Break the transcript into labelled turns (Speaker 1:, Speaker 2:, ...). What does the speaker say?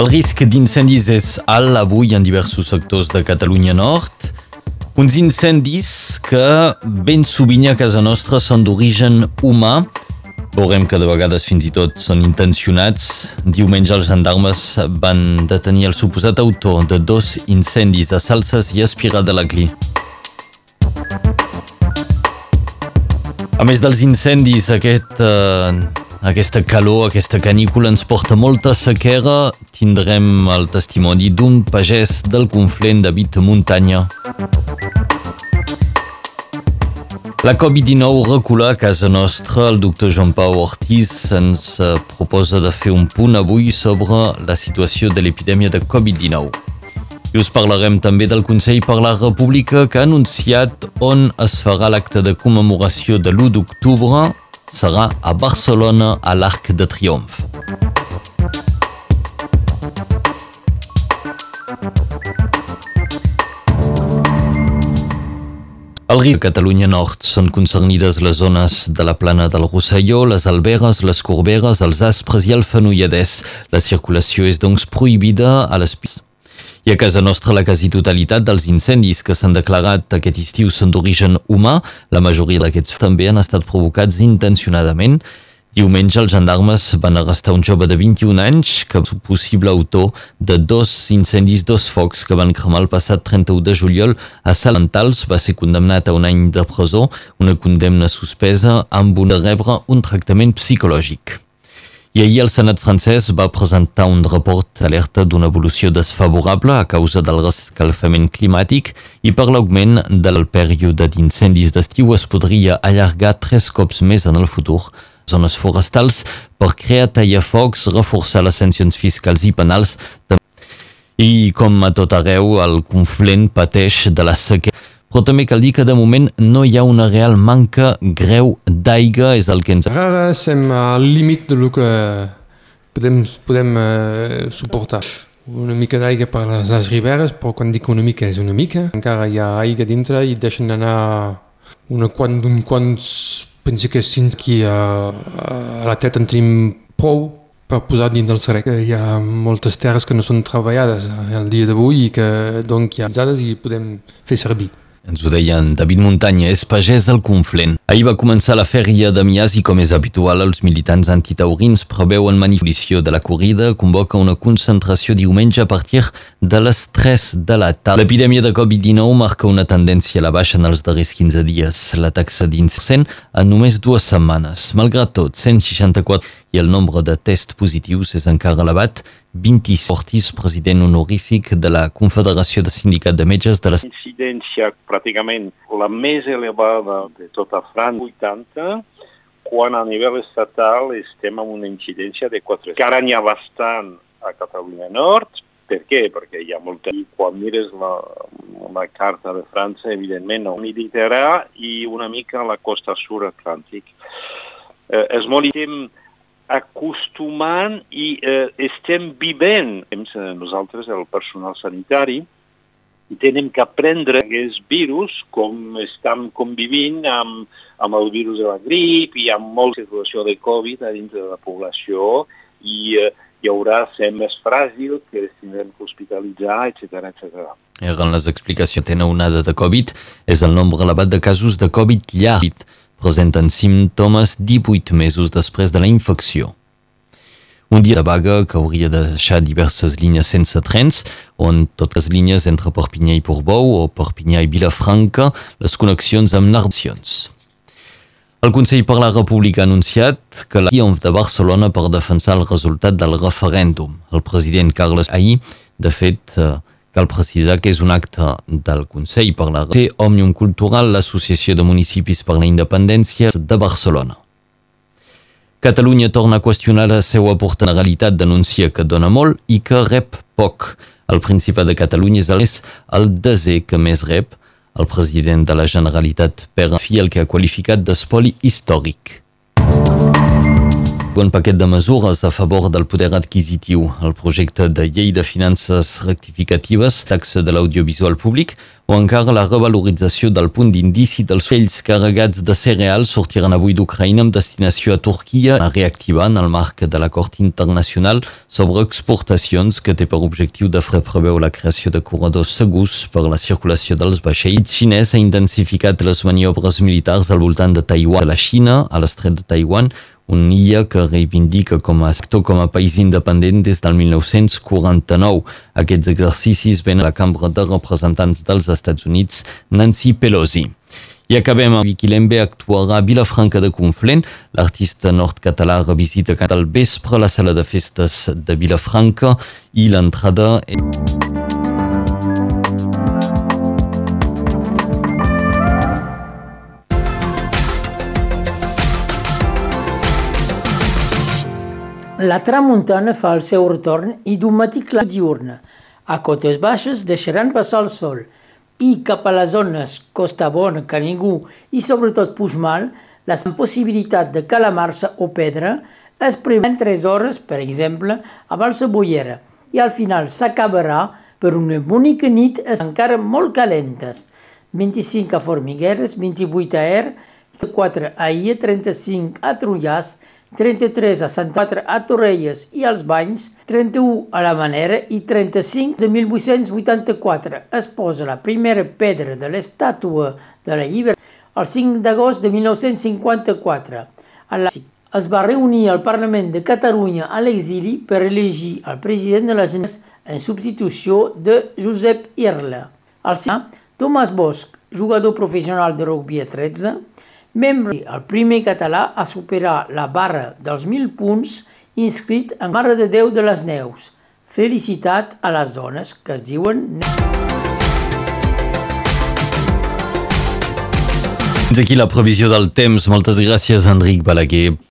Speaker 1: El risc d'incendis és alt avui en diversos sectors de Catalunya Nord. Uns incendis que ben sovint a casa nostra són d'origen humà. Veurem que de vegades fins i tot són intencionats. Diumenge els gendarmes van detenir el suposat autor de dos incendis a Salses i Espirat de la Clí. A més dels incendis, aquest eh, aquesta calor, aquesta canícula ens porta molta sequera. Tindrem el testimoni d'un pagès del Conflent de Vita Muntanya. La Covid-19 recula a casa nostra. El doctor Joan Pau Ortiz ens eh, proposa de fer un punt avui sobre la situació de l'epidèmia de Covid-19. I us parlarem també del Consell per la República que ha anunciat on es farà l'acte de commemoració de l'1 d'octubre serà a Barcelona a l'Arc de Triomf. Al risc de Catalunya Nord són concernides les zones de la plana del Rosselló, les Alberes, les Corberes, els Aspres i el Fenolladès. La circulació és doncs prohibida a les pistes. I a casa nostra la quasi totalitat dels incendis que s'han declarat aquest estiu són d'origen humà. La majoria d'aquests també han estat provocats intencionadament. Diumenge els gendarmes van arrestar un jove de 21 anys que és possible autor de dos incendis, dos focs que van cremar el passat 31 de juliol a Salentals. Va ser condemnat a un any de presó, una condemna suspesa amb una rebre un tractament psicològic. I ahir el Senat francès va presentar un report alerta d'una evolució desfavorable a causa del rescalfament climàtic i per l'augment del període d'incendis d'estiu es podria allargar tres cops més en el futur. Zones forestals per crear tallafocs, reforçar les sancions fiscals i penals i com a tot arreu el conflent pateix de la sequera però també cal dir que de moment no hi ha una real manca greu d'aigua, és el que ens...
Speaker 2: Ara estem al límit de lo que podem, podem uh, suportar. Una mica d'aigua per les, les riberes, però quan dic una mica és una mica. Encara hi ha aigua dintre i deixen anar una quant, un quants, penso que cinc aquí a, a la teta en tenim prou per posar dins del serec. Hi ha moltes terres que no són treballades el dia d'avui i que doncs hi ha i podem fer servir.
Speaker 1: Ens ho deien David Muntanya, és pagès del Conflent. Ahir va començar la fèria de Mias i, com és habitual, els militants antitaurins preveuen manifestació de la corrida, convoca una concentració diumenge a partir de les 3 de la tarda. L'epidèmia de Covid-19 marca una tendència a la baixa en els darrers 15 dies. La taxa d'incent en només dues setmanes. Malgrat tot, 164 i el nombre de tests positius és encara elevat. 26 Ortiz, president honorífic de la Confederació de Sindicat de Metges de la...
Speaker 3: Incidència pràcticament la més elevada de tota França, 80, quan a nivell estatal estem amb una incidència de 4. Encara n'hi ha bastant a Catalunya Nord, per què? Perquè hi ha molta... I quan mires la, la carta de França, evidentment, no. Mediterrà i una mica la costa sud atlàntic. Eh, és molt acostumant i eh, estem vivent, nosaltres, el personal sanitari, tenem que aprendre aquests virus com estem convivint amb, amb el virus de la grip i amb molta situació de Covid a dins de la població i eh, hi haurà ser més fràgil, que es tindrem que hospitalitzar, etc etc.
Speaker 1: Eren les explicacions. Tenen onada de Covid és el nombre elevat de casos de Covid llarg presenten símptomes 18 mesos després de la infecció. Un dia de vaga que hauria de deixar diverses línies sense trens, on totes les línies entre Perpinyà i Portbou o Perpinyà i Vilafranca, les connexions amb narracions. El Consell per la República ha anunciat que la triomf de Barcelona per defensar el resultat del referèndum. El president Carles ahir, de fet, eh, Cal precisar que és un acte del Consell per la Té Òmnium Cultural, l'Associació de Municipis per la Independència de Barcelona. Catalunya torna a qüestionar la seva realitat, denuncia que dona molt i que rep poc. El Principat de Catalunya és el desè que més rep. El president de la Generalitat, Pere Fi, el que ha qualificat d'espoli històric. Un paquet de mesures a favor del poder adquisitiu, el projecte de llei de finances rectificatives, taxa de l'audiovisual públic, o encara la revalorització del punt d'indici dels fells carregats de cereals sortiran avui d'Ucraïna amb destinació a Turquia en el marc de l'acord internacional sobre exportacions que té per objectiu de fer preveu la creació de corredors segurs per la circulació dels vaixells. xinès ha intensificat les maniobres militars al voltant de Taiwan, de la Xina, a l'estret de Taiwan, un illa que reivindica com a sector com a país independent des del 1949. Aquests exercicis ven a la Cambra de Representants dels Estats Units, Nancy Pelosi. I acabem amb Vicky Lembe actuarà a Vilafranca de Conflent. L'artista nord-català revisita al vespre la sala de festes de Vilafranca i l'entrada... És...
Speaker 4: La tramuntana fa el seu retorn i d'un matí clar diurna. A cotes baixes deixaran passar el sol i cap a les zones Costa Bona, Canigú i sobretot Puigmal, la possibilitat de calamarsa o pedra es preveu 3 hores, per exemple, a Balsabollera i al final s'acabarà per una bonica nit encara molt calentes. 25 a Formigueres, 28 a Er, 4 a Ia, 35 a Trullàs, 33 a Sant Patre a Torrelles i als Banys, 31 a la Manera i 35 de 1884 es posa la primera pedra de l'estàtua de la llibertat el 5 d'agost de 1954. A la... Es va reunir al Parlament de Catalunya a l'exili per elegir el president de la Generalitat en substitució de Josep Irla. Al Tomàs Bosch, jugador professional de rugby a 13, membre el primer català a superar la barra dels 1.000 punts inscrit en Mare de Déu de les Neus. Felicitat a les dones que es diuen...
Speaker 1: Fins aquí la previsió del temps. Moltes gràcies, Enric Balaguer.